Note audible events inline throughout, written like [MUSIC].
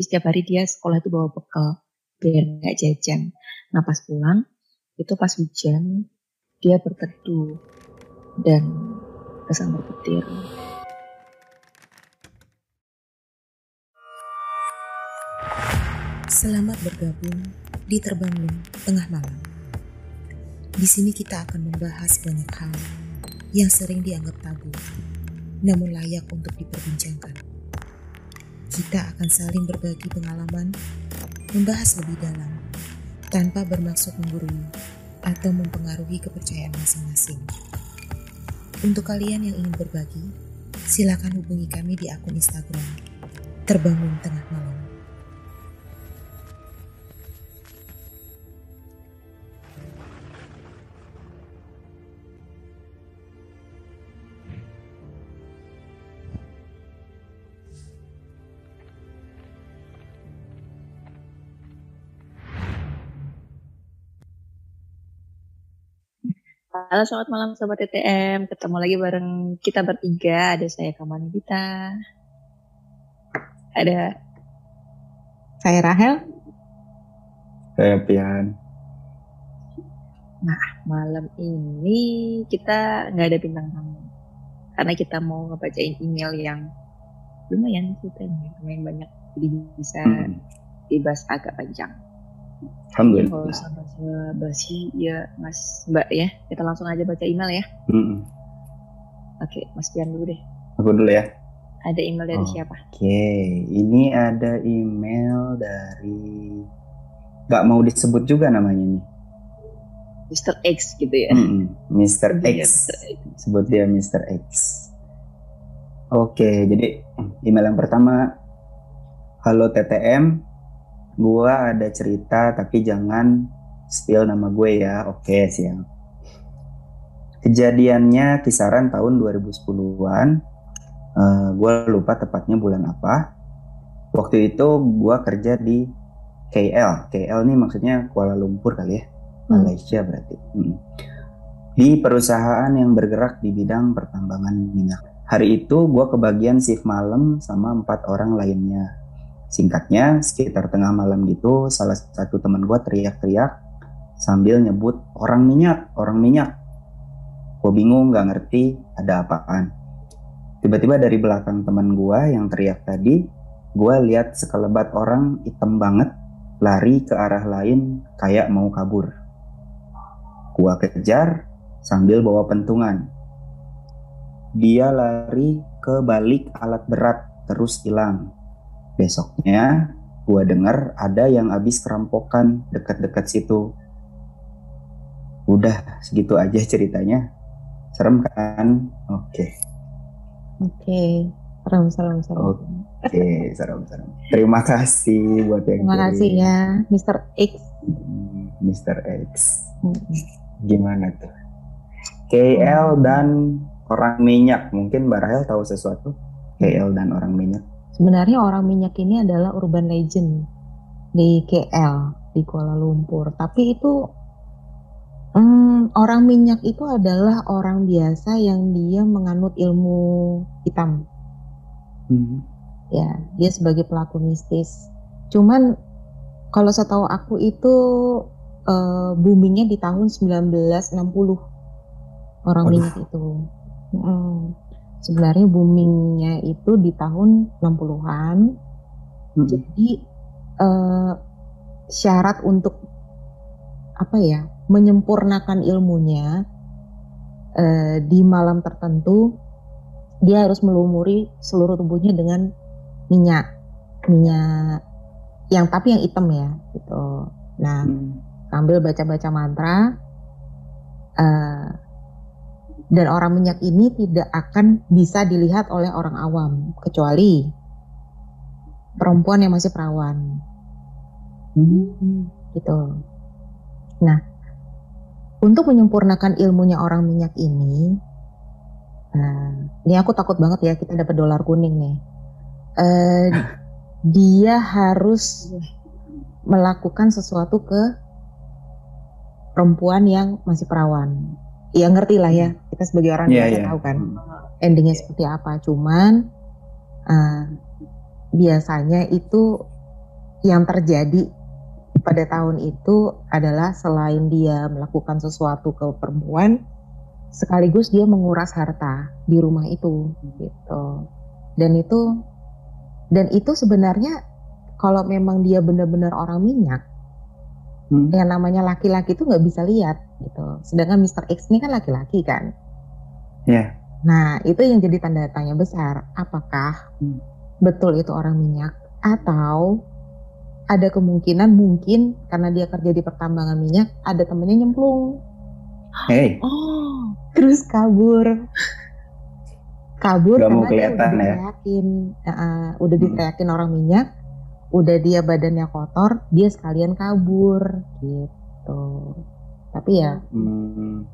setiap hari dia sekolah itu bawa bekal biar nggak jajan. Nah pas pulang itu pas hujan dia berteduh dan kesambar petir. Selamat bergabung di Terbangun Tengah Malam. Di sini kita akan membahas banyak hal yang sering dianggap tabu, namun layak untuk diperbincangkan. Kita akan saling berbagi pengalaman, membahas lebih dalam, tanpa bermaksud menggurui atau mempengaruhi kepercayaan masing-masing. Untuk kalian yang ingin berbagi, silakan hubungi kami di akun Instagram Terbangun Tengah Malam. Halo selamat malam Sobat TTM, ketemu lagi bareng kita bertiga, ada saya Kamani Dita, ada saya Rahel, Saya Pian. Nah malam ini kita nggak ada bintang tamu, karena kita mau ngebacain email yang lumayan ceritanya, lumayan banyak, jadi bisa Hmm. dibahas agak panjang. Alhamdulillah. Kalau usah basa basi ya Mas Mbak ya, kita langsung aja baca email ya. Mm-mm. Oke, Mas Pian dulu deh. Aku dulu ya. Ada email dari Oh. siapa? Oke, ini ada email dari nggak mau disebut juga namanya nih. Mr. X gitu ya. Iya, X. Mr. X. Sebut dia Mr. X. Oke, jadi email yang pertama, halo TTM, gua ada cerita tapi jangan spill nama gue ya. Oke, siap. Kejadiannya kisaran tahun 2010-an. Eh, gue lupa tepatnya bulan apa. Waktu itu gua kerja di KL. KL nih maksudnya Kuala Lumpur kali ya. Hmm. Malaysia berarti. Hmm. Di perusahaan yang bergerak di bidang pertambangan minyak. Hari itu gue kebagian shift malam sama empat orang lainnya. Singkatnya, sekitar tengah malam gitu, salah satu teman gue teriak-teriak sambil nyebut orang minyak, orang minyak. Gue bingung gak ngerti ada apaan. Tiba-tiba dari belakang teman gue yang teriak tadi, gue lihat sekelebat orang hitam banget lari ke arah lain kayak mau kabur. Gua kejar sambil bawa pentungan. Dia lari ke balik alat berat terus hilang. Besoknya gua dengar ada yang habis kerampokan dekat-dekat situ. Udah segitu aja ceritanya. Serem kan? Oke. Oke, serem serem serem. Oke. Oke, serem-serem. Terima kasih buat yang Terima kasih ya, Mr. X. Mr. X. Gimana tuh? KL dan orang minyak. Mungkin Mbak Rahel tahu sesuatu? KL dan orang minyak. Sebenarnya orang minyak ini adalah urban legend di KL di Kuala Lumpur. Tapi itu hmm, orang minyak itu adalah orang biasa yang dia menganut ilmu hitam. Hmm. ya dia sebagai pelaku mistis cuman kalau setahu aku itu eh, boomingnya di tahun 1960 orang Waduh. minyak itu Mm. Sebenarnya boomingnya itu di tahun 60-an Hmm. jadi eh, syarat untuk apa ya menyempurnakan ilmunya eh, di malam tertentu dia harus melumuri seluruh tubuhnya dengan minyak minyak yang tapi yang hitam ya gitu nah Hmm. sambil baca-baca mantra eh, dan orang minyak ini tidak akan bisa dilihat oleh orang awam kecuali perempuan yang masih perawan Hmm. gitu. Nah, untuk menyempurnakan ilmunya orang minyak ini, nah, ini aku takut banget ya kita dapat dolar kuning nih. Eh, [LAUGHS] dia harus melakukan sesuatu ke perempuan yang masih perawan. Ya ngerti lah ya, kita sebagai orang biasa iya. tahu kan Hmm. endingnya seperti apa. Cuman eh, biasanya itu yang terjadi pada tahun itu adalah selain dia melakukan sesuatu ke perempuan, sekaligus dia menguras harta di rumah itu gitu. Dan itu dan itu sebenarnya kalau memang dia benar-benar orang minyak, hmm. yang namanya laki-laki itu nggak bisa lihat gitu. Sedangkan Mr. X ini kan laki-laki kan. Iya. Yeah. Nah itu yang jadi tanda tanya besar. Apakah hmm. betul itu orang minyak atau ada kemungkinan mungkin karena dia kerja di pertambangan minyak ada temennya nyemplung. Hey. Oh. Terus kabur. Kabur Gak karena mau kelihatan udah ya. Diteriakin, uh, udah hmm. diteriakin orang minyak, udah dia badannya kotor, dia sekalian kabur gitu. Tapi ya. Hmm.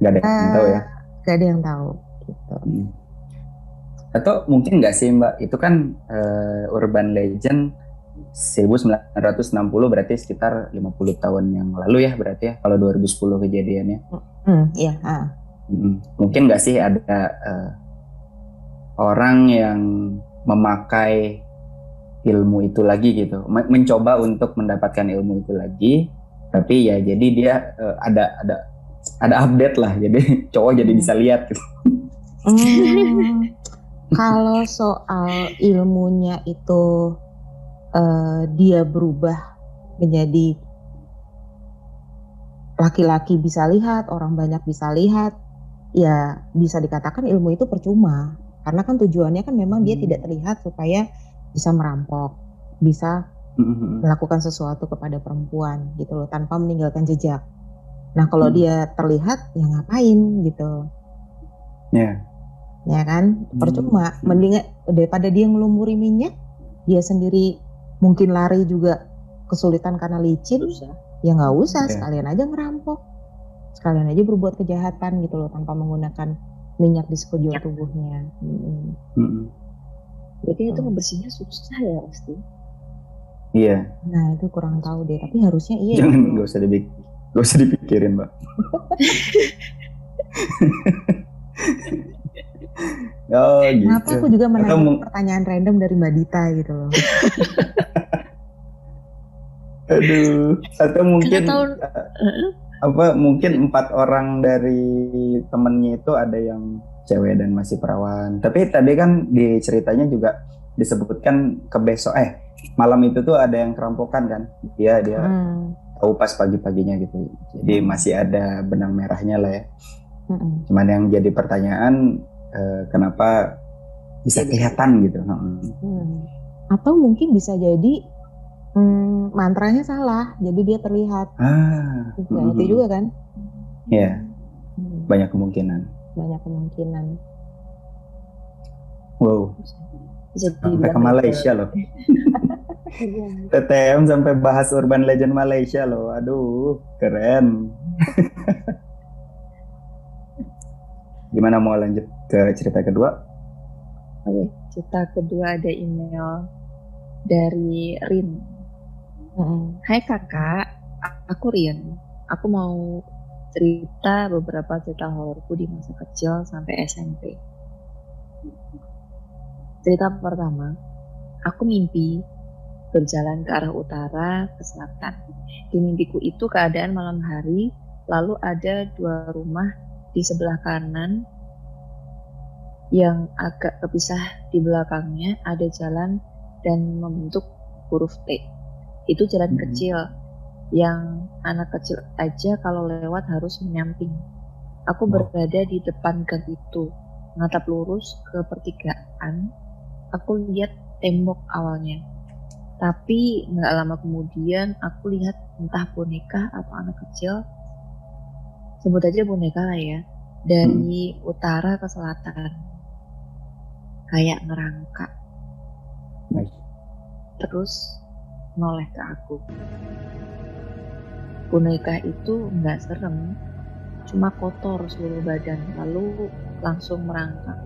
Gak ada yang uh, tahu ya. Gak ada yang tahu gitu. Hmm. Atau mungkin nggak sih Mbak, itu kan uh, urban legend 1960 berarti sekitar 50 tahun yang lalu ya berarti ya kalau 2010 kejadiannya. Hmm, iya. Ah. Hmm, mungkin nggak sih ada uh, orang yang memakai ilmu itu lagi gitu, mencoba untuk mendapatkan ilmu itu lagi, tapi ya jadi dia uh, ada ada ada update lah, jadi [LAUGHS] cowok jadi bisa lihat gitu. Hmm, kalau [LAUGHS] soal ilmunya itu uh, dia berubah menjadi laki-laki bisa lihat, orang banyak bisa lihat, ya bisa dikatakan ilmu itu percuma. Karena kan tujuannya kan memang hmm. dia tidak terlihat supaya bisa merampok, bisa hmm. melakukan sesuatu kepada perempuan gitu loh tanpa meninggalkan jejak. Nah kalau hmm. dia terlihat ya ngapain gitu? Ya. Yeah. Ya kan percuma. Hmm. Mending daripada dia ngelumuri minyak, dia sendiri mungkin lari juga kesulitan karena licin, usah. ya nggak usah okay. sekalian aja ngerampok, sekalian aja berbuat kejahatan gitu loh tanpa menggunakan minyak di sekujur ya. tubuhnya. Hmm. Hmm. Jadi itu membersihnya susah ya pasti. Iya. Nah itu kurang tahu deh, tapi harusnya iya. Jangan nggak usah dipik, nggak usah dipikirin mbak. [LAUGHS] Oh, gitu. Kenapa aku juga menanya pertanyaan random dari Mbak Dita gitu loh. [LAUGHS] Aduh, atau mungkin tahun, uh, apa mungkin empat orang dari temennya itu ada yang cewek dan masih perawan. Tapi tadi kan di ceritanya juga disebutkan ke besok eh malam itu tuh ada yang kerampokan kan. Dia dia hmm. tahu pas pagi-paginya gitu. Jadi hmm. masih ada benang merahnya lah ya. Hmm. Cuman yang jadi pertanyaan eh, kenapa bisa kelihatan gitu. Hmm. Atau mungkin bisa jadi hmm, mantranya salah, jadi dia terlihat. Ah, nah, mm, itu juga kan? Ya, hmm. banyak kemungkinan. Banyak kemungkinan. Wow. sampai ke Malaysia loh. [LAUGHS] TTM sampai bahas urban legend Malaysia loh. Aduh, keren. [LAUGHS] Gimana mau lanjut ke cerita kedua? Oke, cerita kedua ada email dari Rin. Hai kakak, aku Rin. Aku mau cerita beberapa cerita hororku di masa kecil sampai SMP. Cerita pertama, aku mimpi berjalan ke arah utara ke selatan. Di mimpiku itu keadaan malam hari, lalu ada dua rumah di sebelah kanan yang agak terpisah di belakangnya ada jalan dan membentuk huruf T. Itu jalan hmm. kecil yang anak kecil aja kalau lewat harus menyamping. Aku oh. berada di depan gang itu, mengatap lurus ke pertigaan. Aku lihat tembok awalnya. Tapi nggak lama kemudian aku lihat entah boneka atau anak kecil, sebut aja boneka lah ya, dari hmm. utara ke selatan kayak ngerangka. Nice. Terus noleh ke aku. Boneka itu nggak serem, cuma kotor seluruh badan, lalu langsung merangkak.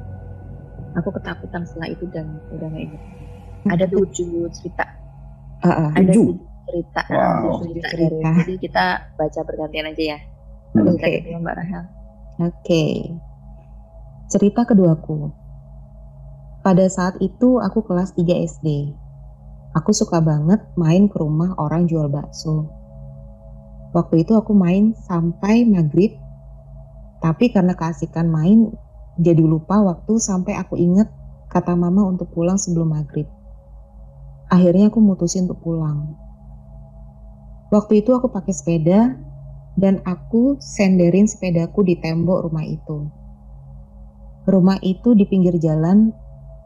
Aku ketakutan setelah itu dan udah gak ingat. Ada tujuh cerita. Uh, uh, ada tujuh cerita. Wow. Tujuh cerita, cerita. Jadi kita baca bergantian aja ya. Oke. Okay. Mbak Rahel. Oke. Okay. Cerita keduaku. Pada saat itu aku kelas 3 SD. Aku suka banget main ke rumah orang jual bakso. Waktu itu aku main sampai maghrib, tapi karena keasikan main, jadi lupa waktu sampai aku inget kata mama untuk pulang sebelum maghrib. Akhirnya aku mutusin untuk pulang. Waktu itu aku pakai sepeda dan aku senderin sepedaku di tembok rumah itu. Rumah itu di pinggir jalan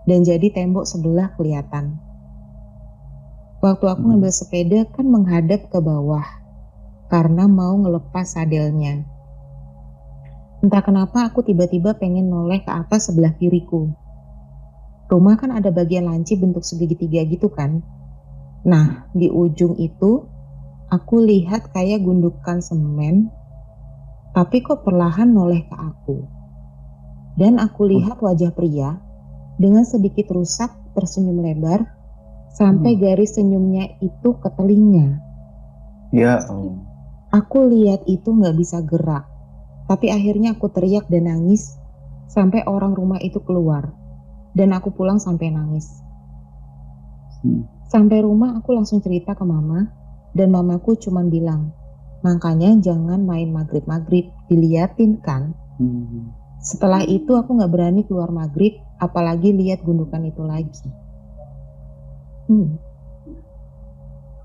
dan jadi tembok sebelah kelihatan. Waktu aku hmm. ngambil sepeda kan menghadap ke bawah karena mau ngelepas sadelnya. Entah kenapa aku tiba-tiba pengen noleh ke atas sebelah kiriku. Rumah kan ada bagian lanci bentuk segitiga gitu kan. Nah, di ujung itu aku lihat kayak gundukan semen, tapi kok perlahan noleh ke aku. Dan aku lihat wajah pria dengan sedikit rusak tersenyum lebar sampai hmm. garis senyumnya itu ke telinga. Ya. Aku lihat itu nggak bisa gerak, tapi akhirnya aku teriak dan nangis sampai orang rumah itu keluar dan aku pulang sampai nangis. Hmm. Sampai rumah aku langsung cerita ke mama dan mamaku cuma bilang, makanya jangan main maghrib-maghrib, diliatin kan. Hmm. Setelah itu aku nggak berani keluar maghrib, apalagi lihat gundukan itu lagi. Hmm.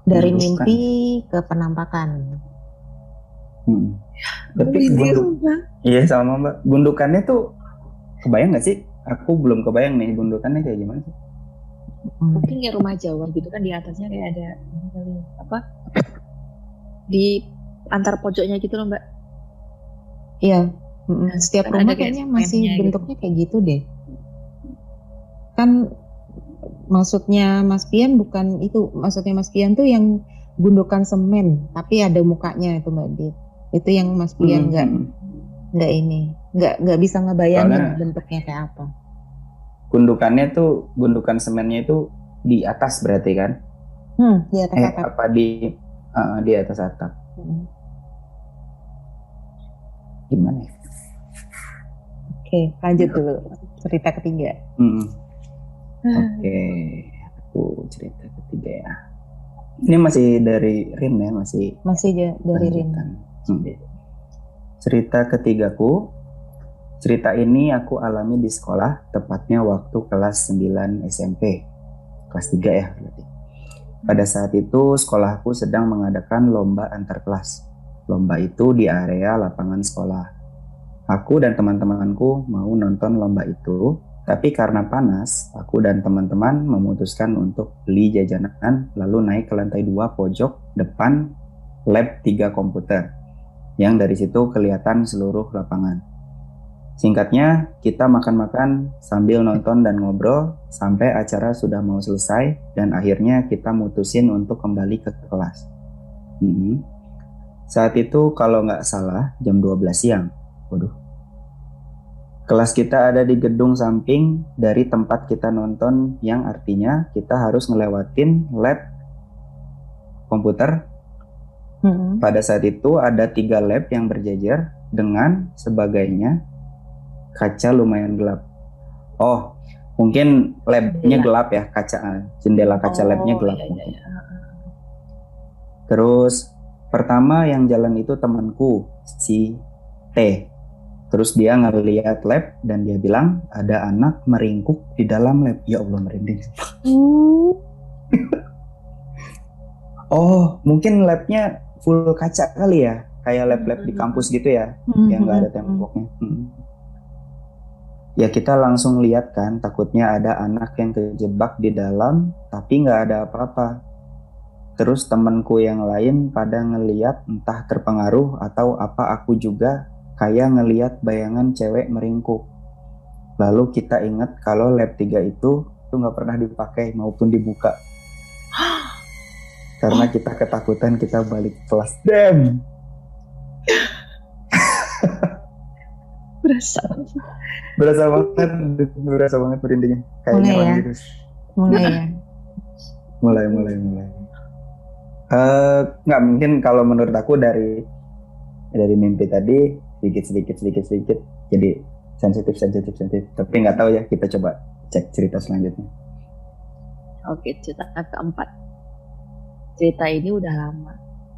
Dari mimpi ke penampakan. Hmm. Tapi gunduk, iya sama mbak. Gundukannya tuh kebayang nggak sih? Aku belum kebayang nih gundukannya kayak gimana sih? Hmm. Mungkin kayak rumah Jawa gitu kan di atasnya kayak ada apa? Di antar pojoknya gitu loh mbak. Iya. Nah, Setiap kan rumah kayaknya masih gitu. bentuknya kayak gitu deh. Kan maksudnya Mas Pian bukan itu maksudnya Mas Pian tuh yang gundukan semen tapi ada mukanya itu Mbak Dit itu yang Mas Pian hmm, nggak hmm. nggak ini nggak nggak bisa ngebayangin Soalnya, bentuknya kayak apa gundukannya tuh gundukan semennya itu di atas berarti kan hmm, di atas eh, atap apa di uh, di atas atap hmm. gimana ya? Oke, lanjut dulu cerita ketiga. Hmm. Oke, okay. aku cerita ketiga ya. Ini masih dari Rin ya, masih masih dari Rin. Hmm. Cerita ketigaku, cerita ini aku alami di sekolah, tepatnya waktu kelas 9 SMP. Kelas 3 ya berarti. Pada saat itu sekolahku sedang mengadakan lomba antar kelas. Lomba itu di area lapangan sekolah. Aku dan teman-temanku mau nonton lomba itu tapi karena panas, aku dan teman-teman memutuskan untuk beli jajanan lalu naik ke lantai dua pojok depan lab tiga komputer yang dari situ kelihatan seluruh lapangan. Singkatnya, kita makan-makan sambil nonton dan ngobrol sampai acara sudah mau selesai dan akhirnya kita mutusin untuk kembali ke kelas. Hmm. Saat itu kalau nggak salah jam 12 siang. Waduh, Kelas kita ada di gedung samping dari tempat kita nonton yang artinya kita harus ngelewatin lab komputer. Mm-hmm. Pada saat itu ada tiga lab yang berjejer dengan sebagainya kaca lumayan gelap. Oh, mungkin labnya gelap ya kaca jendela kaca oh, labnya gelap. Iya, iya, iya. Terus pertama yang jalan itu temanku si T Terus dia ngeliat lab dan dia bilang ada anak meringkuk di dalam lab. Ya Allah merinding. [LAUGHS] Oh, mungkin labnya full kaca kali ya, kayak lab-lab di kampus gitu ya, hmm. yang nggak ada temboknya. Hmm. Ya kita langsung lihat kan, takutnya ada anak yang terjebak di dalam, tapi nggak ada apa-apa. Terus temanku yang lain pada ngeliat entah terpengaruh atau apa aku juga kayak ngeliat bayangan cewek meringkuk. Lalu kita ingat kalau lab 3 itu tuh nggak pernah dipakai maupun dibuka. [GASPS] Karena kita ketakutan kita balik kelas. Damn. Berasa berasa banget berasa banget merindingnya kayak mulai ya. gitu mulai ya [LAUGHS] mulai mulai mulai uh, nggak mungkin kalau menurut aku dari dari mimpi tadi sedikit sedikit sedikit sedikit jadi sensitif sensitif sensitif tapi nggak tahu ya kita coba cek cerita selanjutnya Oke, cerita keempat. Cerita ini udah lama.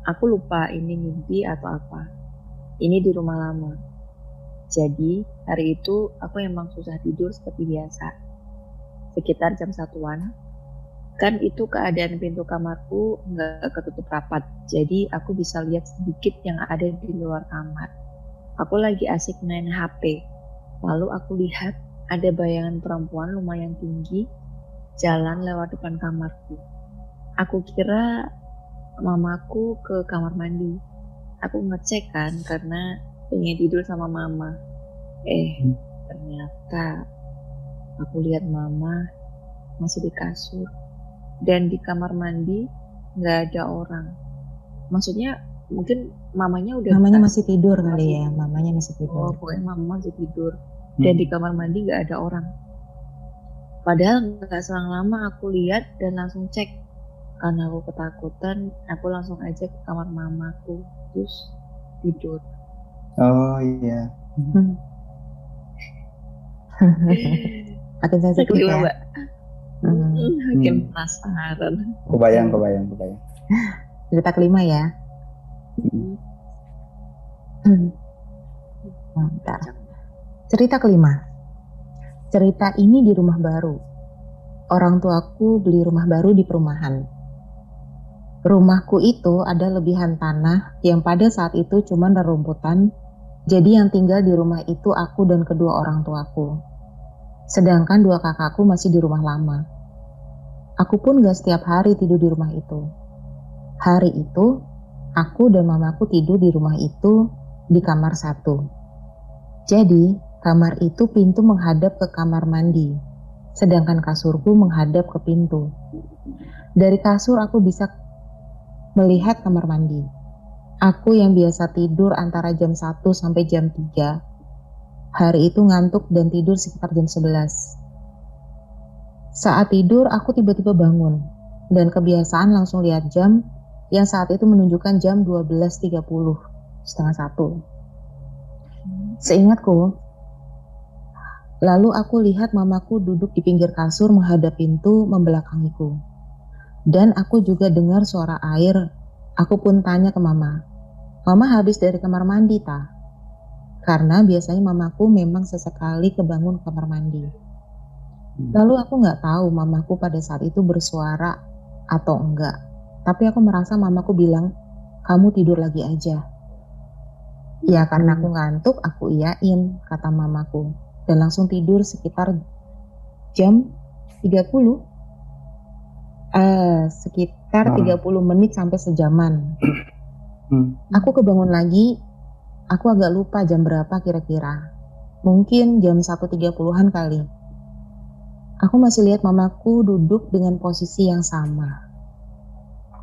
Aku lupa ini mimpi atau apa. Ini di rumah lama. Jadi, hari itu aku emang susah tidur seperti biasa. Sekitar jam satuan, kan itu keadaan pintu kamarku nggak ketutup rapat. Jadi, aku bisa lihat sedikit yang ada di luar kamar. Aku lagi asik main HP. Lalu aku lihat ada bayangan perempuan lumayan tinggi jalan lewat depan kamarku. Aku kira mamaku ke kamar mandi. Aku ngecek kan karena pengen tidur sama mama. Eh, hmm. ternyata aku lihat mama masih di kasur dan di kamar mandi nggak ada orang. Maksudnya mungkin mamanya udah mamanya masih tidur kali ya, mamanya masih tidur. Oh, pokoknya mama masih tidur dan hmm. di kamar mandi nggak ada orang. Padahal nggak selang lama aku lihat dan langsung cek karena aku ketakutan, aku langsung aja ke kamar mamaku terus tidur. Oh iya. Hmm. [LAUGHS] Makin sensitif ya. Mbak. Hmm. Makin hmm. penasaran. Kebayang, kebayang, kebayang. [LAUGHS] Cerita kelima ya. Hmm. Hmm. Cerita kelima. Cerita ini di rumah baru. Orang tuaku beli rumah baru di perumahan. Rumahku itu ada lebihan tanah yang pada saat itu cuma rerumputan jadi yang tinggal di rumah itu aku dan kedua orang tuaku. Sedangkan dua kakakku masih di rumah lama. Aku pun gak setiap hari tidur di rumah itu. Hari itu, aku dan mamaku tidur di rumah itu di kamar satu. Jadi, kamar itu pintu menghadap ke kamar mandi, sedangkan kasurku menghadap ke pintu. Dari kasur aku bisa melihat kamar mandi. Aku yang biasa tidur antara jam 1 sampai jam 3. Hari itu ngantuk dan tidur sekitar jam 11. Saat tidur aku tiba-tiba bangun dan kebiasaan langsung lihat jam yang saat itu menunjukkan jam 12.30, setengah satu. Seingatku, lalu aku lihat mamaku duduk di pinggir kasur menghadap pintu membelakangiku. Dan aku juga dengar suara air Aku pun tanya ke mama, Mama habis dari kamar mandi ta? Karena biasanya mamaku memang sesekali kebangun kamar mandi. Lalu aku nggak tahu mamaku pada saat itu bersuara atau enggak. Tapi aku merasa mamaku bilang, kamu tidur lagi aja. Ya karena aku ngantuk, aku iyain, kata mamaku. Dan langsung tidur sekitar jam 30 Uh, sekitar hmm. 30 menit sampai sejaman. Hmm. Aku kebangun lagi, aku agak lupa jam berapa kira-kira. Mungkin jam 1.30-an kali. Aku masih lihat mamaku duduk dengan posisi yang sama.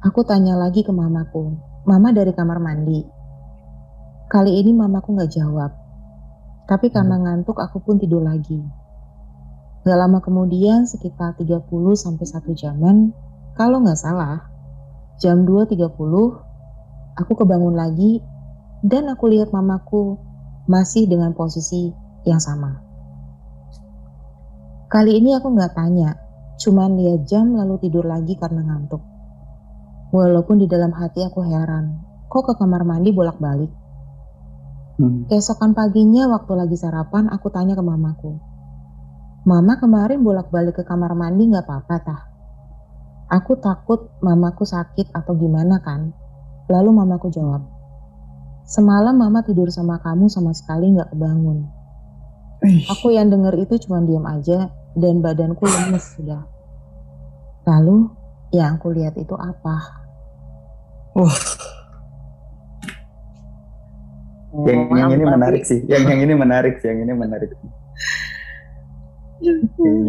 Aku tanya lagi ke mamaku, Mama dari kamar mandi. Kali ini mamaku gak jawab. Tapi karena hmm. ngantuk aku pun tidur lagi. Gak lama kemudian, sekitar 30 sampai 1 jaman, kalau nggak salah, jam 2.30 aku kebangun lagi dan aku lihat mamaku masih dengan posisi yang sama. Kali ini aku nggak tanya, cuman lihat jam lalu tidur lagi karena ngantuk. Walaupun di dalam hati aku heran, kok ke kamar mandi bolak-balik? Hmm. Keesokan paginya waktu lagi sarapan aku tanya ke mamaku, Mama kemarin bolak-balik ke kamar mandi gak apa-apa tah? Aku takut mamaku sakit atau gimana kan? Lalu mamaku jawab, Semalam mama tidur sama kamu sama sekali gak kebangun. Aku yang denger itu cuma diam aja dan badanku lemes sudah. Lalu yang aku lihat itu apa? Uh. Yang, yang ini menarik sih. Yang yang ini menarik sih. Yang ini menarik.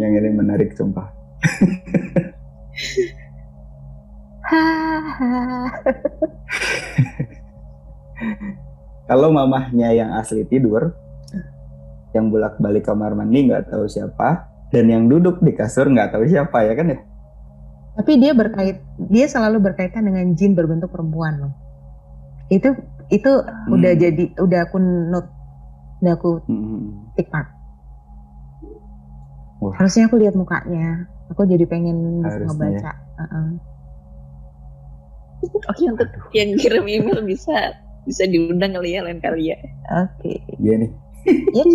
yang ini menarik sumpah. [LAUGHS] [LAUGHS] Kalau mamahnya yang asli tidur, yang bolak-balik kamar mandi nggak tahu siapa, dan yang duduk di kasur nggak tahu siapa ya kan ya? Tapi dia berkait, dia selalu berkaitan dengan jin berbentuk perempuan loh. Itu itu hmm. udah jadi, udah aku note, udah aku hmm. Wah, Harusnya aku lihat mukanya. Aku jadi pengen Harusnya ngebaca. Heeh. [LAUGHS] Oke untuk yang kirim email bisa bisa diundang kali ya lain kali ya. Oke. iya nih. [LAUGHS] Yep.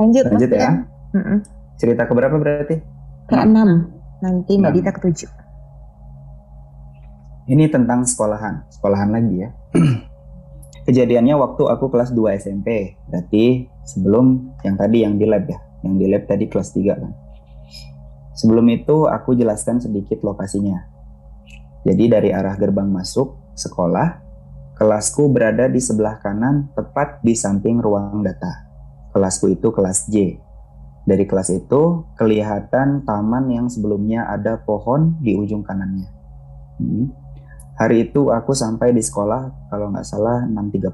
Lanjut, Lanjut ya. Mm-mm. Cerita keberapa berarti? Keenam. Nanti Mbak Enam. Dita ketujuh. Ini tentang sekolahan, sekolahan lagi ya. [CLEARS THROAT] Kejadiannya waktu aku kelas 2 SMP, berarti sebelum yang tadi yang di lab ya, yang di lab tadi kelas 3 kan. Sebelum itu aku jelaskan sedikit lokasinya. Jadi dari arah gerbang masuk sekolah, kelasku berada di sebelah kanan tepat di samping ruang data. Kelasku itu kelas J. Dari kelas itu kelihatan taman yang sebelumnya ada pohon di ujung kanannya. Hmm. Hari itu aku sampai di sekolah kalau nggak salah 6.30.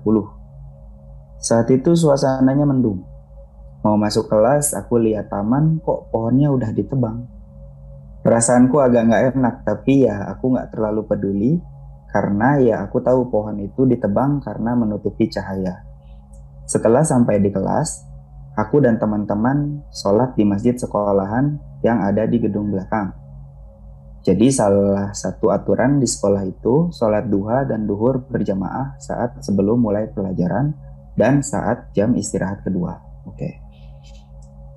Saat itu suasananya mendung. Mau masuk kelas, aku lihat taman kok pohonnya udah ditebang. Perasaanku agak nggak enak, tapi ya aku nggak terlalu peduli karena ya aku tahu pohon itu ditebang karena menutupi cahaya. Setelah sampai di kelas, aku dan teman-teman sholat di masjid sekolahan yang ada di gedung belakang. Jadi salah satu aturan di sekolah itu sholat duha dan duhur berjamaah saat sebelum mulai pelajaran dan saat jam istirahat kedua. Oke.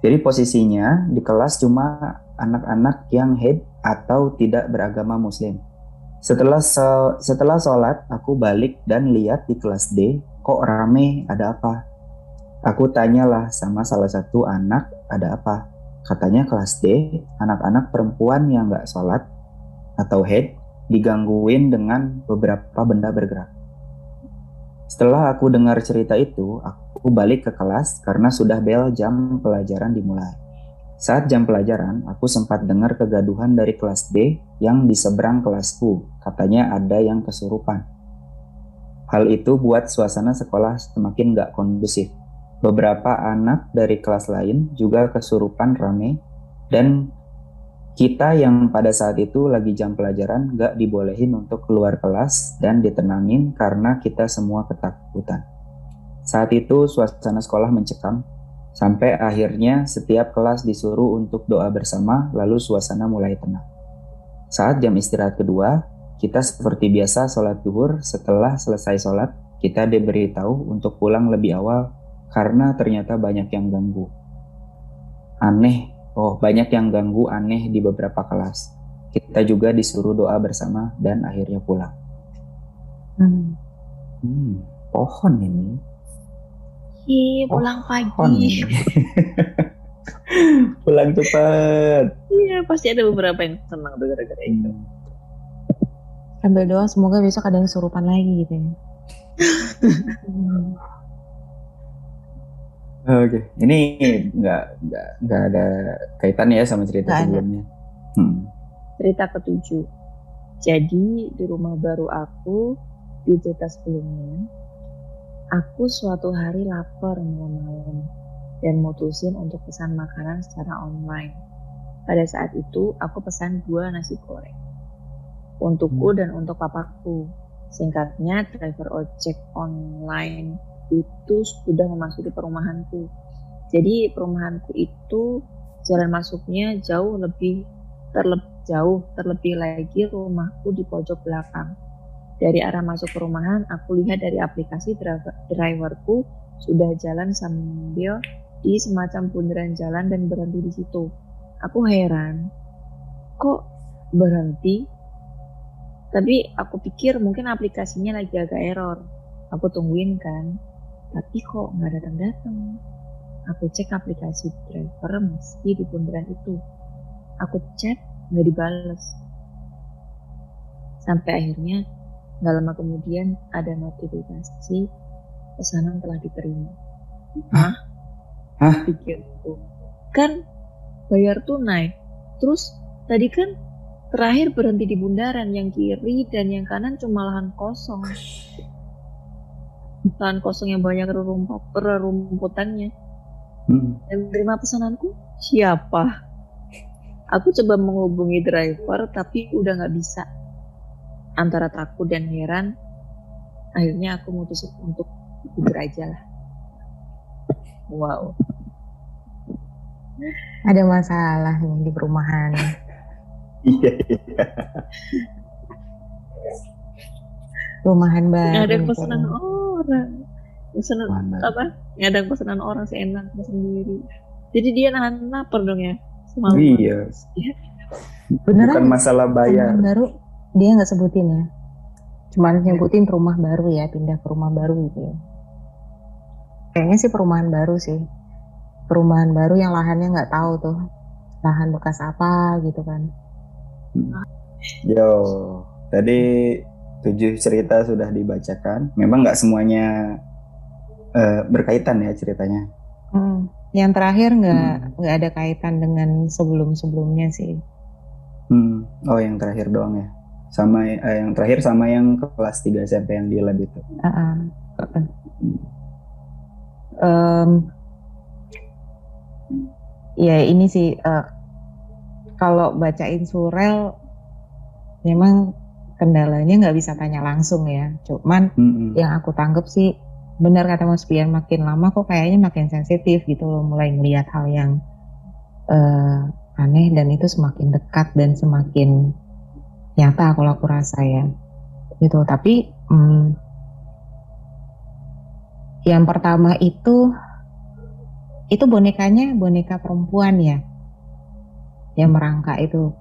Jadi posisinya di kelas cuma anak-anak yang head atau tidak beragama muslim. Setelah so- setelah sholat aku balik dan lihat di kelas D kok rame ada apa? Aku tanyalah sama salah satu anak ada apa? Katanya kelas D anak-anak perempuan yang nggak sholat atau head digangguin dengan beberapa benda bergerak. Setelah aku dengar cerita itu, aku balik ke kelas karena sudah bel jam pelajaran dimulai. Saat jam pelajaran, aku sempat dengar kegaduhan dari kelas D yang di seberang kelasku. Katanya ada yang kesurupan. Hal itu buat suasana sekolah semakin gak kondusif. Beberapa anak dari kelas lain juga kesurupan rame dan kita yang pada saat itu lagi jam pelajaran gak dibolehin untuk keluar kelas dan ditenangin karena kita semua ketakutan. Saat itu suasana sekolah mencekam sampai akhirnya setiap kelas disuruh untuk doa bersama lalu suasana mulai tenang. Saat jam istirahat kedua, kita seperti biasa sholat duhur. Setelah selesai sholat, kita diberitahu untuk pulang lebih awal karena ternyata banyak yang ganggu. Aneh Oh, banyak yang ganggu aneh di beberapa kelas. Kita juga disuruh doa bersama dan akhirnya pulang. Hmm. Hmm, pohon ini. Ih, pulang Pohon pagi. ini. [LAUGHS] pulang cepat. Iya, pasti ada beberapa yang senang tuh gara-gara itu. Sambil doa semoga besok ada yang surupan lagi gitu ya. Hmm. [LAUGHS] Oke, ini nggak nggak nggak ada kaitannya ya sama cerita ada. sebelumnya. Hmm. Cerita ketujuh. Jadi di rumah baru aku di cerita sebelumnya, aku suatu hari lapar malam-malam dan mutusin untuk pesan makanan secara online. Pada saat itu aku pesan dua nasi goreng untukku dan untuk papaku. Singkatnya driver ojek online itu sudah memasuki perumahanku. Jadi perumahanku itu jalan masuknya jauh lebih terlebih jauh terlebih lagi rumahku di pojok belakang. Dari arah masuk perumahan, aku lihat dari aplikasi driver, driverku sudah jalan sambil di semacam bundaran jalan dan berhenti di situ. Aku heran, kok berhenti? Tapi aku pikir mungkin aplikasinya lagi agak error. Aku tungguin kan, tapi kok nggak datang-datang. Aku cek aplikasi driver meski di bundaran itu. Aku chat nggak dibales. Sampai akhirnya nggak lama kemudian ada notifikasi pesanan telah diterima. Hah? Hah? Pikirku. Kan bayar tunai. Terus tadi kan terakhir berhenti di bundaran yang kiri dan yang kanan cuma lahan kosong. Lahan kosong yang banyak rerumputan rerumputannya. Hmm. Yang menerima pesananku siapa? Aku coba menghubungi driver tapi udah nggak bisa. Antara takut dan heran, akhirnya aku mutusin untuk tidur aja lah. Wow. Ada masalah nih di perumahan. [LAUGHS] Iya, iya. Rumahan baru. Nggak ada pesanan orang. Pesanan Mana? apa? Nggak ada pesanan orang seenaknya sendiri. Jadi dia nahan lapar dong ya. Semalam. Iya. Beneran Bukan masalah bayar. Perumahan baru dia nggak sebutin ya. Cuman nyebutin rumah baru ya, pindah ke rumah baru gitu ya. Kayaknya sih perumahan baru sih. Perumahan baru yang lahannya nggak tahu tuh. Lahan bekas apa gitu kan. Yo, tadi tujuh cerita sudah dibacakan. Memang nggak semuanya eh, berkaitan ya ceritanya. Hmm. Yang terakhir nggak Hmm. nggak ada kaitan dengan sebelum-sebelumnya sih. Hmm. Oh, yang terakhir doang ya. Sama eh, yang terakhir sama yang kelas 3 SMP yang di lab itu. Ah, ah. Em, ya ini sih eh, kalau bacain surel memang kendalanya nggak bisa tanya langsung ya. Cuman Mm-mm. yang aku tangkep sih benar kata Mas Pian makin lama kok kayaknya makin sensitif gitu loh mulai melihat hal yang eh, aneh dan itu semakin dekat dan semakin nyata kalau aku rasa ya gitu tapi hmm, yang pertama itu itu bonekanya boneka perempuan ya yang merangkak itu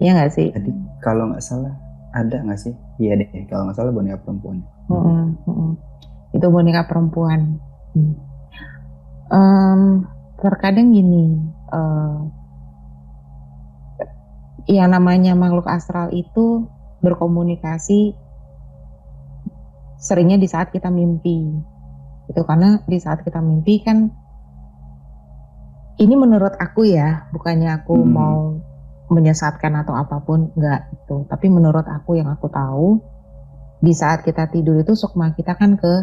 ya nggak sih Tadi kalau nggak salah ada nggak sih? Iya deh, kalau nggak salah boneka perempuan. Mm-mm, mm-mm. Itu boneka perempuan. Hmm. Em, terkadang gini, eh, yang namanya makhluk astral itu berkomunikasi seringnya di saat kita mimpi. Itu karena di saat kita mimpi kan ini menurut aku ya, bukannya aku Hmm. mau menyesatkan atau apa pun enggak itu. Tapi menurut aku yang aku tahu di saat kita tidur itu sukma kita kan ke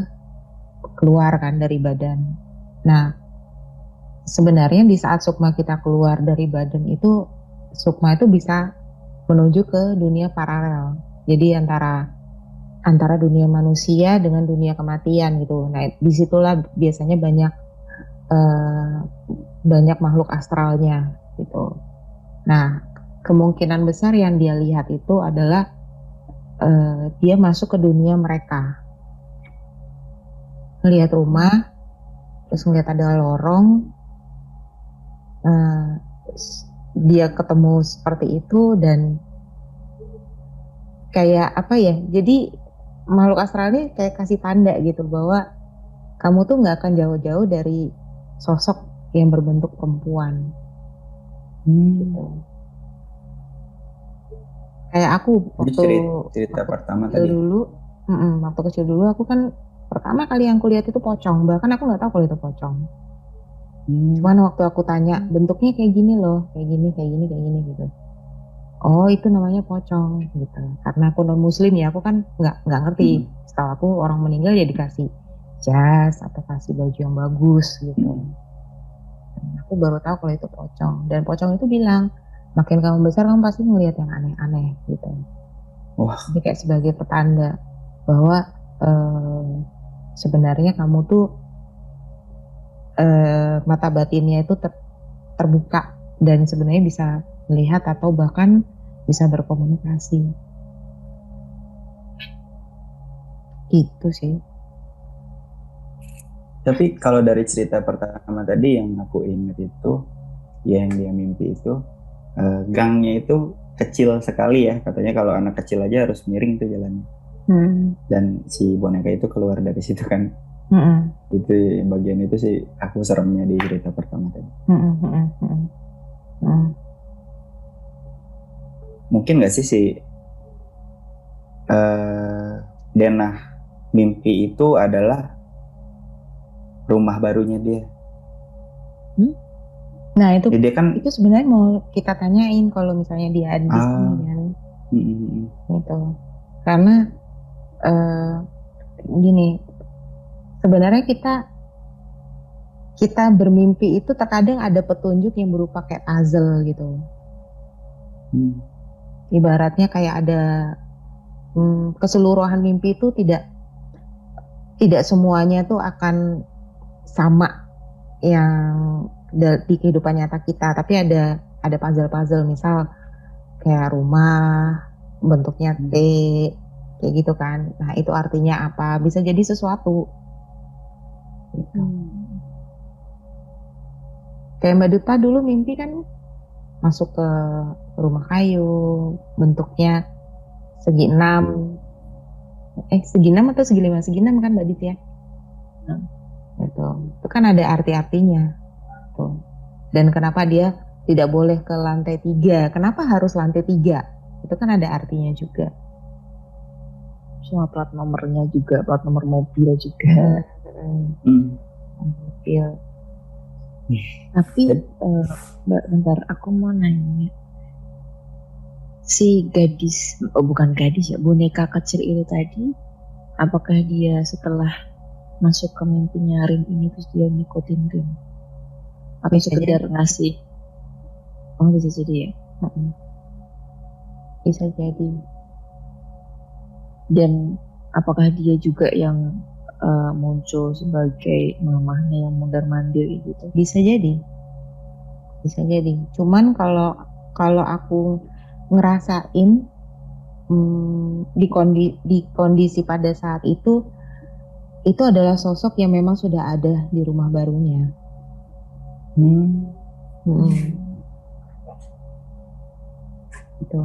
keluar kan dari badan. Nah, sebenarnya di saat sukma kita keluar dari badan itu sukma itu bisa menuju ke dunia paralel. Jadi antara antara dunia manusia dengan dunia kematian gitu. Nah, di situlah biasanya banyak eh, banyak makhluk astralnya gitu. Nah, kemungkinan besar yang dia lihat itu adalah eh, dia masuk ke dunia mereka. Ngelihat rumah, terus ngelihat ada lorong, eh, dia ketemu seperti itu dan kayak apa ya? Jadi makhluk astral ini kayak kasih tanda gitu bahwa kamu tuh nggak akan jauh-jauh dari sosok yang berbentuk perempuan. Gitu. Kayak aku Jadi waktu cerita, cerita waktu pertama kecil tadi. dulu, mm-mm, waktu kecil dulu aku kan pertama kali yang kulihat itu pocong, bahkan aku nggak tahu kalau itu pocong. Hmm. Cuman waktu aku tanya bentuknya kayak gini loh, kayak gini, kayak gini, kayak gini gitu. Oh itu namanya pocong gitu. Karena aku non muslim ya, aku kan nggak nggak ngerti. Setelah aku orang meninggal ya dikasih jas atau kasih baju yang bagus gitu. Dan aku baru tahu kalau itu pocong. Dan pocong itu bilang makin kamu besar kamu pasti melihat yang aneh-aneh gitu. Wah. Ini kayak sebagai petanda bahwa eh, sebenarnya kamu tuh eh, mata batinnya itu ter- terbuka dan sebenarnya bisa melihat atau bahkan bisa berkomunikasi. Itu sih. Tapi kalau dari cerita pertama tadi yang aku ingat itu, ya yang dia mimpi itu, eh, gangnya itu kecil sekali ya. Katanya kalau anak kecil aja harus miring tuh jalannya. Hmm. Dan si boneka itu keluar dari situ kan. Mm-mm. Itu bagian itu sih aku seremnya di cerita pertama tadi. Mm-mm, mm-mm. Mm. Mungkin nggak sih si eh denah mimpi itu adalah rumah barunya dia. Nah itu Jadi dia kan itu sebenarnya mau kita tanyain kalau misalnya dia ada di Ah. sini kan. mm, mm, mm. gitu karena eh, gini sebenarnya kita kita bermimpi itu terkadang ada petunjuk yang berupa kayak puzzle gitu. Hmm. ibaratnya kayak ada hmm, keseluruhan mimpi itu tidak tidak semuanya tuh akan sama yang di kehidupan nyata kita. Tapi ada ada puzzle-puzzle misal kayak rumah bentuknya T kayak gitu kan. Nah itu artinya apa? Bisa jadi sesuatu gitu. hmm. kayak Mbak Duta dulu mimpi kan masuk ke rumah kayu bentuknya segi enam. Eh segi enam atau segi lima? Segi enam kan Mbak Dit ya hmm. gitu. Itu kan ada arti-artinya. Tuh dan kenapa dia tidak boleh ke lantai tiga? Kenapa harus lantai tiga? Itu kan ada artinya juga. Sama plat nomornya juga plat nomor mobil juga. Hmm. Mobil tapi uh, mbak bentar aku mau nanya. Si gadis oh bukan gadis ya boneka kecil itu tadi apakah dia setelah masuk ke mimpinya Rin ini terus dia ngikutin Rin atau sekedar ngasih? Oh bisa jadi ya? Bisa jadi. Dan apakah dia juga yang uh, muncul sebagai mamahnya yang mundar mandir gitu bisa jadi bisa jadi cuman kalau kalau aku ngerasain hmm, di kondi di kondisi pada saat itu itu adalah sosok yang memang sudah ada di rumah barunya. Hmm. Hmm. Itu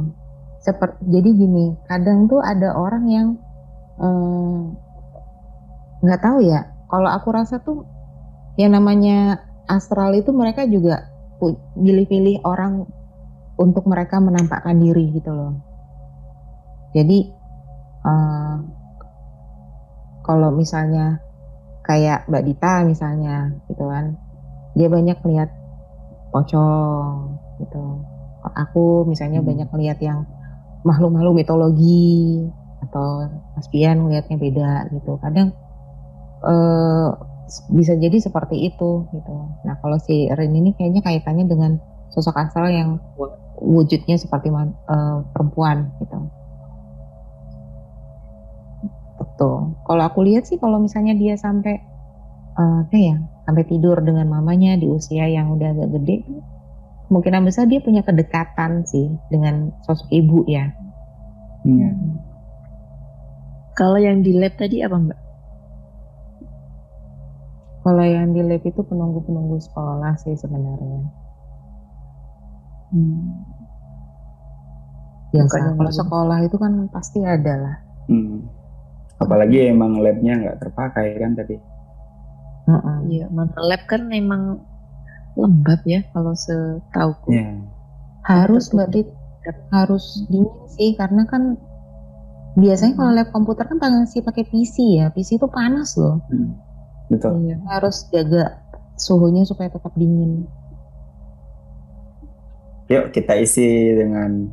seperti jadi gini kadang tuh ada orang yang eh, nggak tahu ya kalau aku rasa tuh yang namanya astral itu mereka juga pilih-pilih orang untuk mereka menampakkan diri gitu loh jadi eh, kalau misalnya kayak Mbak Dita misalnya gitu kan dia banyak lihat pocong gitu aku misalnya hmm. banyak lihat yang makhluk-makhluk mitologi atau Mas Pian melihatnya beda gitu. Kadang uh, bisa jadi seperti itu gitu. Nah kalau si Rin ini kayaknya kaitannya dengan sosok asal yang wujudnya seperti uh, perempuan gitu. Betul. Kalau aku lihat sih kalau misalnya dia sampai uh, apa ya sampai tidur dengan mamanya di usia yang udah agak gede kemungkinan besar dia punya kedekatan sih dengan sosok ibu ya. Iya. Hmm. Kalau yang di lab tadi apa mbak? Kalau yang di lab itu penunggu-penunggu sekolah sih sebenarnya. Hmm. Biasa, kalau sekolah itu kan pasti ada lah. Hmm. Apalagi emang labnya nggak terpakai kan tadi. Iya, uh -uh. mana lab kan emang lembab ya kalau setahu yeah. harus mbak Dit harus dingin sih karena kan biasanya kalau lab komputer kan sih pakai PC ya PC itu panas loh hmm. Betul iya, harus jaga suhunya supaya tetap dingin. Yuk kita isi dengan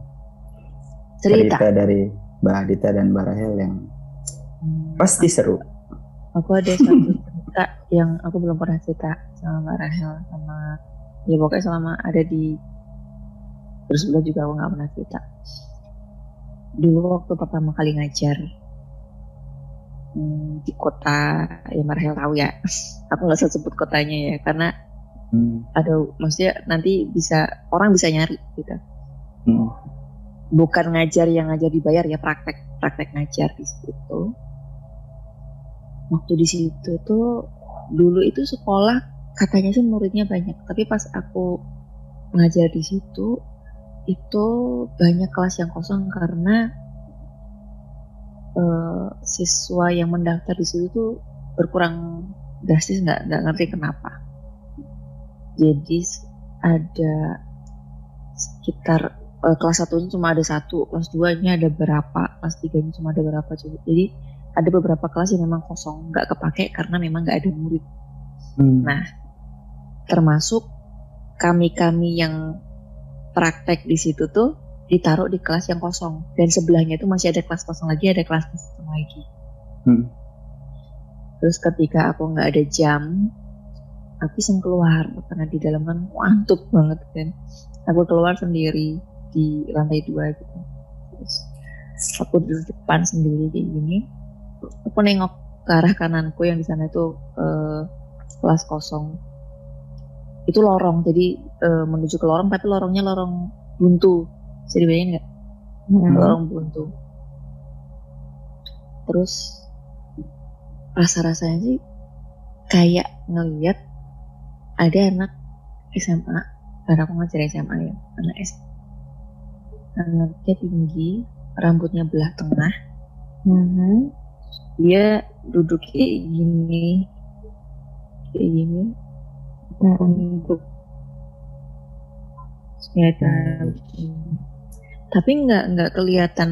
cerita, cerita dari Mbak Adita dan Mbak Rahel yang hmm. pasti seru. Aku ada satu [LAUGHS] cerita yang aku belum pernah cerita sama Mbak Rahel sama ya pokoknya selama ada di terus juga aku nggak pernah cerita. Dulu waktu pertama kali ngajar di kota ya Mbak Rahel tahu ya aku nggak usah sebut kotanya ya karena hmm. ada maksudnya nanti bisa orang bisa nyari gitu hmm. bukan ngajar yang ngajar dibayar ya praktek praktek ngajar di situ waktu di situ tuh dulu itu sekolah katanya sih muridnya banyak tapi pas aku ngajar di situ itu banyak kelas yang kosong karena uh, siswa yang mendaftar di situ tuh berkurang drastis nggak nggak ngerti kenapa. Jadi ada sekitar uh, kelas satunya cuma ada satu kelas duanya ada berapa kelas tiganya cuma ada berapa jadi ada beberapa kelas yang memang kosong nggak kepake karena memang nggak ada murid. Hmm. nah termasuk kami-kami yang praktek di situ tuh ditaruh di kelas yang kosong. Dan sebelahnya itu masih ada kelas kosong lagi ada kelas kosong lagi. Hmm. terus ketika aku nggak ada jam aku iseng keluar. Karena di dalam kan ngantuk banget kan. Aku keluar sendiri di lantai dua gitu. Terus aku di depan sendiri kayak gini. Aku nengok ke arah kananku yang di sana itu uh, kelas kosong. Itu lorong jadi uh, menuju ke lorong tapi lorongnya lorong buntu bisa dibayangin nggak? Hmm. lorong buntu terus rasa-rasanya sih kayak ngeliat ada anak SMA karena aku ngajar SMA ya anak SMA anaknya tinggi rambutnya belah tengah. Mm-hmm. dia duduk kayak gini kayak gini. Untuk kelihatan tapi nggak nggak kelihatan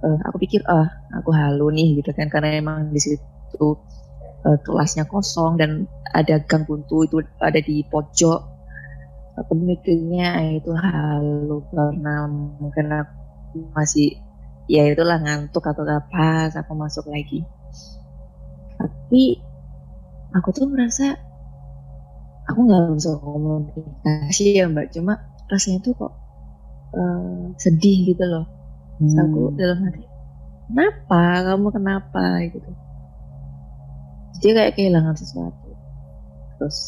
uh, aku pikir ah aku halu nih gitu kan. Karena emang di situ uh, kelasnya kosong dan ada gang buntu itu ada di pojok. Aku mikirnya itu halu karena mungkin aku masih ya itulah ngantuk atau apa aku masuk lagi. Tapi aku tuh merasa aku nggak bisa komunikasi ya mbak. Cuma rasanya tuh kok uh, sedih gitu loh. Hmm. aku dalam hati kenapa? Kamu kenapa? gitu. Dia kayak kehilangan sesuatu. Terus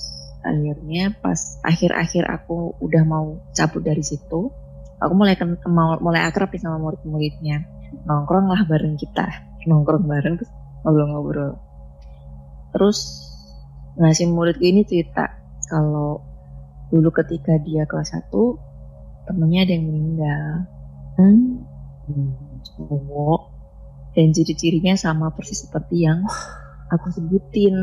akhirnya pas akhir-akhir aku udah mau cabut dari situ aku mulai ken, mau, mulai akrab nih sama murid-muridnya. Nongkrong lah bareng kita. [LAUGHS] Nongkrong bareng terus ngobrol-ngobrol. Terus ngasih muridku ini cerita kalau dulu ketika dia kelas 1 temennya ada yang meninggal. Hmm. cowok. Dan ciri-cirinya sama persis seperti yang aku sebutin.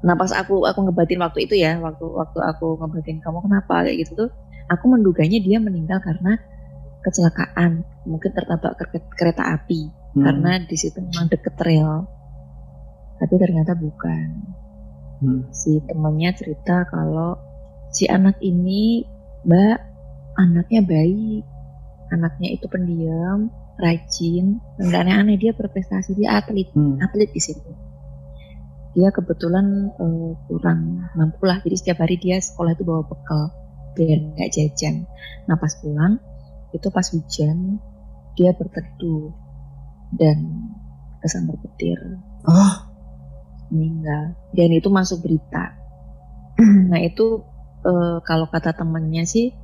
Nah pas aku aku ngebatin waktu itu ya waktu waktu aku ngebatin kamu kenapa kayak gitu tuh aku menduganya dia meninggal karena kecelakaan. Mungkin tertabrak kereta api. Hmm. karena di situ memang deket rel. Tapi ternyata bukan. Hmm. si temannya cerita kalau si anak ini mbak anaknya baik anaknya itu pendiam rajin dan aneh-aneh dia berprestasi dia atlet hmm. atlet di situ. Dia kebetulan uh, kurang mampu lah jadi setiap hari dia sekolah itu bawa bekal biar nggak jajan. Nah pas pulang itu pas hujan dia berteduh dan kesambar petir. Oh. Meninggal. Dan itu masuk berita. Nah itu uh, kalau kata temannya sih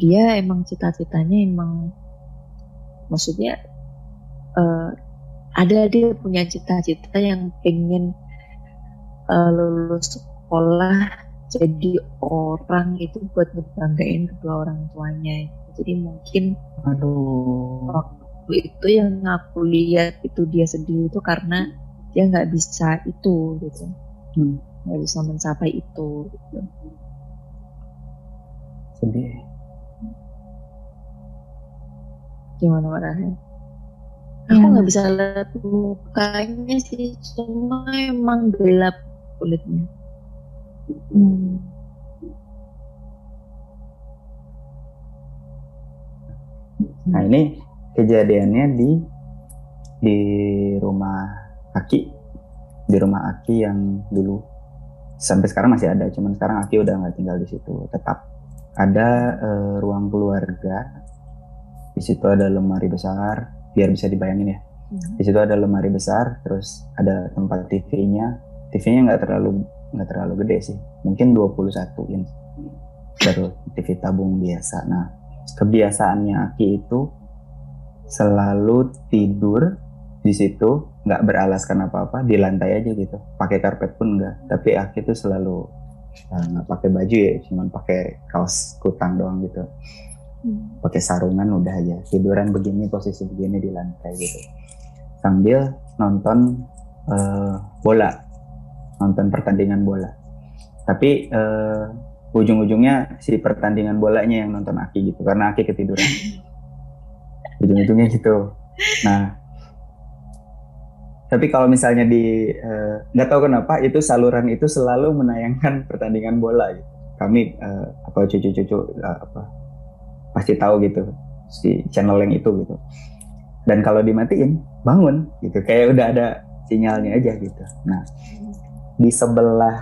dia emang cita-citanya emang maksudnya uh, ada dia punya cita-cita yang pengen uh, lulus sekolah jadi orang itu buat ngebanggain kedua orang tuanya jadi mungkin aduh waktu itu yang aku lihat itu dia sedih itu karena dia nggak bisa itu gitu hmm. nggak hmm. bisa mencapai itu gitu. sedih gimana Mbak Rahel? Aku nggak bisa lihat mukanya sih, cuma emang gelap kulitnya. Hmm. Nah ini kejadiannya di di rumah Aki di rumah Aki yang dulu sampai sekarang masih ada, cuman sekarang Aki udah nggak tinggal di situ. Tetap ada uh, ruang keluarga. Di situ ada lemari besar, biar bisa dibayangin ya. Hmm. Di situ ada lemari besar, terus ada tempat TV-nya. TV-nya nggak terlalu nggak terlalu gede sih, mungkin 21 inch. Baru TV tabung biasa. Nah, kebiasaannya Aki itu selalu tidur di situ nggak beralaskan apa-apa di lantai aja gitu pakai karpet pun enggak tapi aku itu selalu eh, nggak uh, pakai baju ya cuman pakai kaos kutang doang gitu hmm. pakai sarungan udah aja. Tiduran begini posisi begini di lantai gitu. Sambil nonton uh, bola. Nonton pertandingan bola. Tapi uh, ujung-ujungnya si pertandingan bolanya yang nonton Aki gitu karena Aki ketiduran. [LAUGHS] Ujung-ujungnya gitu. Nah tapi kalau misalnya di eh, nggak uh, tahu kenapa itu saluran itu selalu menayangkan pertandingan bola gitu. Kami uh, apa cucu-cucu uh, apa pasti tahu gitu si channel yang itu gitu. Dan kalau dimatiin bangun gitu kayak udah ada sinyalnya aja gitu. Nah di sebelah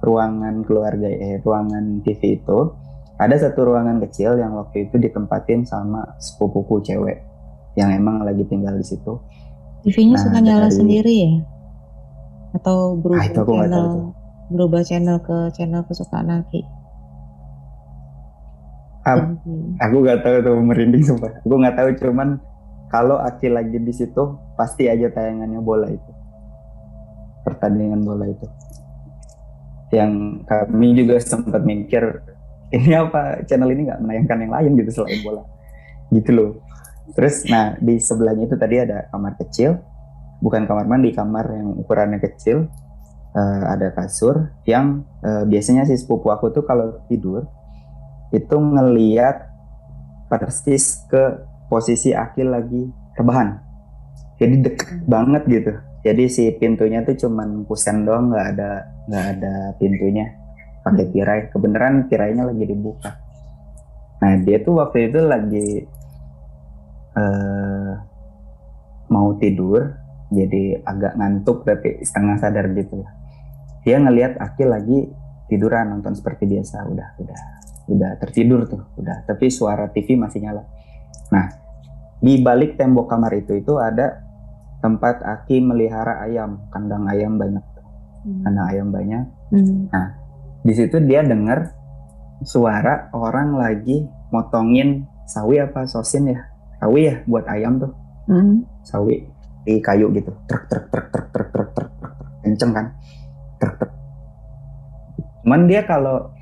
ruangan keluarga eh ruangan TV itu ada satu ruangan kecil yang waktu itu ditempatin sama sepupuku cewek yang emang lagi tinggal di situ TV-nya nah, suka nyala dari... sendiri ya? Atau berubah ah, itu aku channel? Tahu berubah channel ke channel kesukaan Aki. Ap- aku nggak tahu tuh merinding sumpah. Aku nggak tahu cuman kalau Aki lagi di situ pasti aja tayangannya bola itu. Pertandingan bola itu. Yang kami juga sempat mikir ini apa channel ini nggak menayangkan yang lain gitu selain bola. Gitu loh. Terus nah di sebelahnya itu tadi ada kamar kecil, bukan kamar mandi, kamar yang ukurannya kecil. Uh, ada kasur yang uh, biasanya si sepupu aku tuh kalau tidur itu ngeliat persis ke posisi Akil lagi rebahan. Jadi deket banget gitu. Jadi si pintunya tuh cuman kusen doang, nggak ada nggak ada pintunya. Pakai tirai. Kebenaran tirainya lagi dibuka. Nah dia tuh waktu itu lagi uh, mau tidur, jadi agak ngantuk tapi setengah sadar gitu. Dia ngelihat Akil lagi tiduran nonton seperti biasa, udah udah udah tertidur tuh, udah. Tapi suara TV masih nyala. Nah, di balik tembok kamar itu itu ada tempat Aki melihara ayam, kandang ayam banyak, hmm. kandang ayam banyak. Hmm. Nah, di situ dia dengar suara orang lagi motongin sawi apa sosin ya, sawi ya buat ayam tuh, hmm. sawi di kayu gitu, truk truk truk truk truk truk truk truk, kenceng kan, truk truk. Cuman dia kalau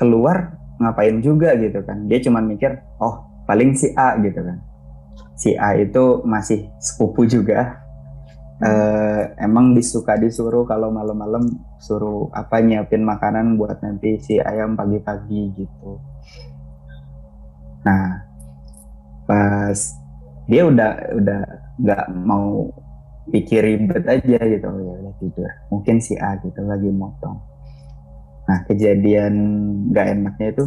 keluar ngapain juga gitu kan, dia cuman mikir, oh paling si A gitu kan. Si A itu masih sepupu juga. Uh, emang disuka disuruh kalau malam-malam suruh apa nyiapin makanan buat nanti si ayam pagi-pagi gitu. Nah pas dia udah udah nggak mau pikir ribet aja gitu. Ya udah tidur. Mungkin si A gitu lagi motong nah kejadian nggak enaknya itu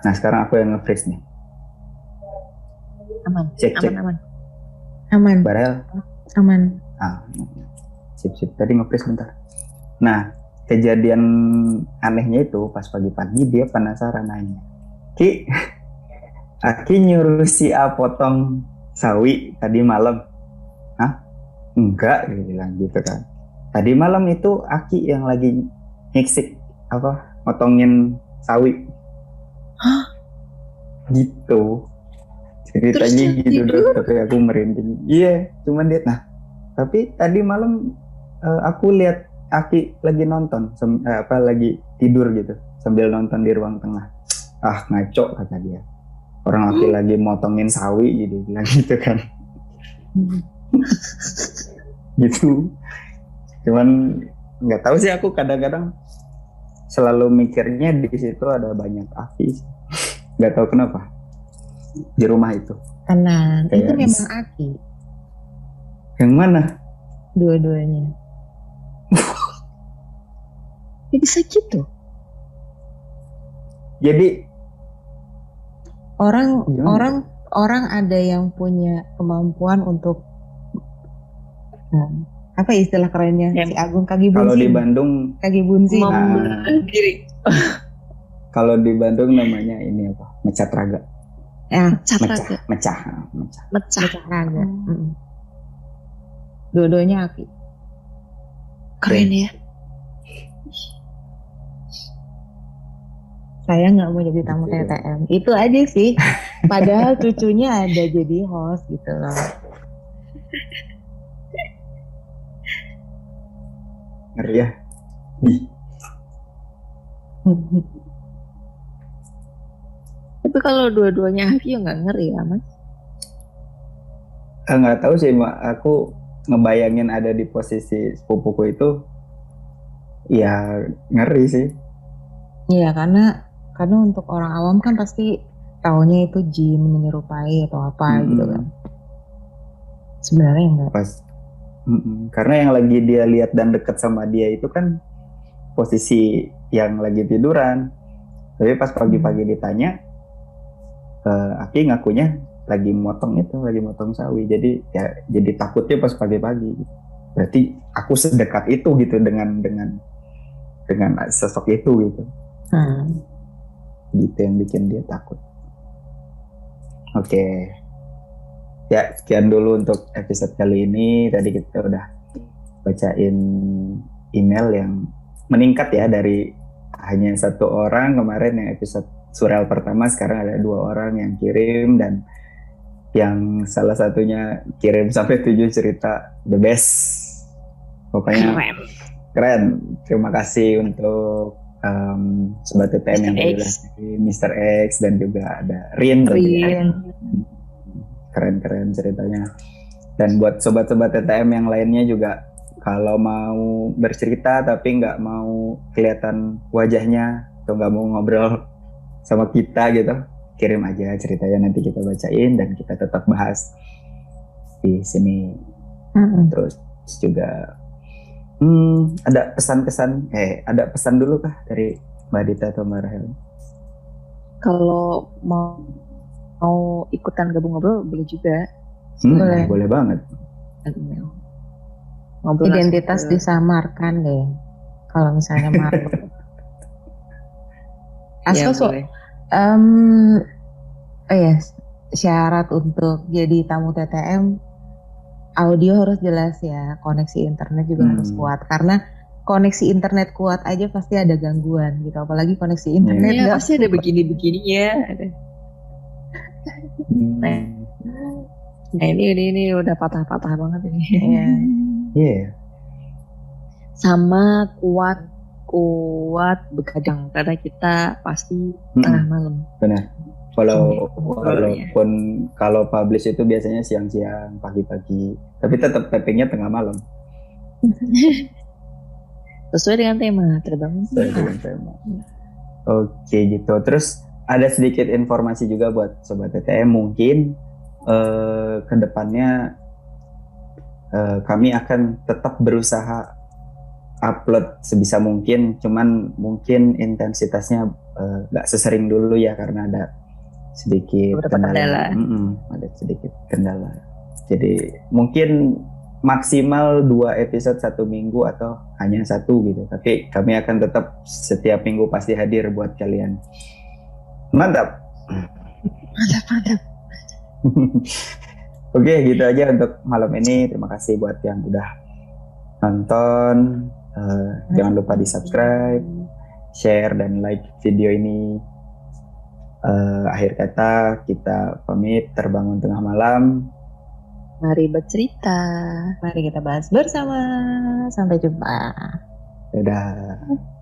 nah sekarang aku yang nge-freeze nih. Aman cek aman cek. aman. Aman. Barel? Aman. Ah sip sip. Tadi ngepres bentar. Nah kejadian anehnya itu pas pagi-pagi dia penasaran nanya ki [LAUGHS] Aki nyuruh si A potong sawi tadi malam? Hah? Enggak, dia bilang gitu kan. Tadi malam itu Aki yang lagi nyiksik apa? Motongin sawi. Hah? Gitu. Ceritanya gitu dong tapi aku merinding. Iya cuman dia nah. Tapi tadi malam uh, aku lihat Aki lagi nonton sem, uh, apa lagi tidur gitu sambil nonton di ruang tengah. Ah ngaco kata dia. Orang Aki lagi motongin sawi gitu bilang gitu kan. [LAUGHS] Gitu. Cuman nggak tahu sih aku kadang-kadang selalu mikirnya di situ ada banyak Aki nggak tahu kenapa di rumah itu? Tenang, Kayak itu memang Aki. Yang mana? Dua-duanya. [LAUGHS] ya bisa gitu. Jadi orang gimana? orang orang ada yang punya kemampuan untuk nah, apa istilah kerennya ya. si Agung kaki bunsi. Kalau di Bandung kaki bunsi. Nah, kalau di Bandung namanya ini apa? Mecat raga. Ya, mecah, mecah, mecah, mecah, mecah, mecah raga. Hmm. Dua-duanya Aki. Keren ya. Saya nggak mau jadi tamu gitu. TTM. Itu aja sih. [LAUGHS] Padahal cucunya ada jadi host gitu loh. [LAUGHS] Ngeri ya. Tapi kalau dua-duanya Hafi ya nggak ngeri ya mas? Eh, nggak tahu sih mak. Aku ngebayangin ada di posisi sepupuku itu, ya ngeri sih. Iya karena karena untuk orang awam kan pasti taunya itu jin menyerupai atau apa hmm. gitu kan. Sebenarnya enggak. Pas. Karena yang lagi dia lihat dan deket sama dia itu kan posisi yang lagi tiduran. Tapi pas pagi-pagi hmm. ditanya, uh, Aki ngakunya lagi motong itu lagi motong sawi jadi ya jadi takutnya pas pagi-pagi berarti aku sedekat itu gitu dengan dengan dengan sosok itu gitu hmm. gitu yang bikin dia takut oke okay. Ya sekian dulu untuk episode kali ini tadi kita udah bacain email yang meningkat ya dari hanya satu orang kemarin yang episode surel pertama sekarang ada dua orang yang kirim dan yang salah satunya kirim sampai tujuh cerita the best pokoknya keren, keren. terima kasih untuk um, sobat TTM yang udah Mr. X dan juga ada Rin, Rin. Keren-keren ceritanya. Dan buat sobat-sobat TTM yang lainnya juga kalau mau bercerita tapi nggak mau kelihatan wajahnya atau nggak mau ngobrol sama kita gitu kirim aja ceritanya nanti kita bacain dan kita tetap bahas di sini. Mm-hmm. terus juga hmm, ada pesan-pesan eh ada pesan dulu kah dari Mbak Dita atau Mbak Rahel? Kalau mau mau ikutan gabung ngobrol boleh juga. Hmm, boleh. boleh banget. Ngobrol identitas disamarkan deh kalau misalnya marah [LAUGHS] asal ya, so, Um, oh ya, syarat untuk jadi tamu TTM audio harus jelas ya, koneksi internet juga hmm. harus kuat. Karena koneksi internet kuat aja pasti ada gangguan gitu, apalagi koneksi internet ya, pasti ada begini-begini ya. Hmm. Nah, nah ini, ini ini udah patah-patah banget ini. Iya. [LAUGHS] Yeah. Yeah. Sama kuat kuat begadang karena kita pasti hmm. tengah malam. Benar. Kalau walaupun kalau publish itu biasanya siang-siang, pagi-pagi, tapi tetap tappingnya tengah malam. [LAUGHS] Sesuai dengan tema terbangun. Sesuai dengan tema. Oke gitu. Terus ada sedikit informasi juga buat sobat TTM mungkin uh, ke depannya uh, kami akan tetap berusaha upload sebisa mungkin cuman mungkin intensitasnya eh, nggak uh, sesering dulu ya karena ada sedikit kendala, kendala. Mm -mm, ada sedikit kendala. Jadi mungkin maksimal dua episode satu minggu atau hanya satu gitu. Tapi kami akan tetap setiap minggu pasti hadir buat kalian mantap mantap mantap [LAUGHS] Oke, gitu aja untuk malam ini. Terima kasih buat yang udah nonton. Uh, jangan lupa di subscribe, share dan like video ini. Uh, akhir kata kita pamit terbangun tengah malam. Mari bercerita. Mari kita bahas bersama. Sampai jumpa. Dadah.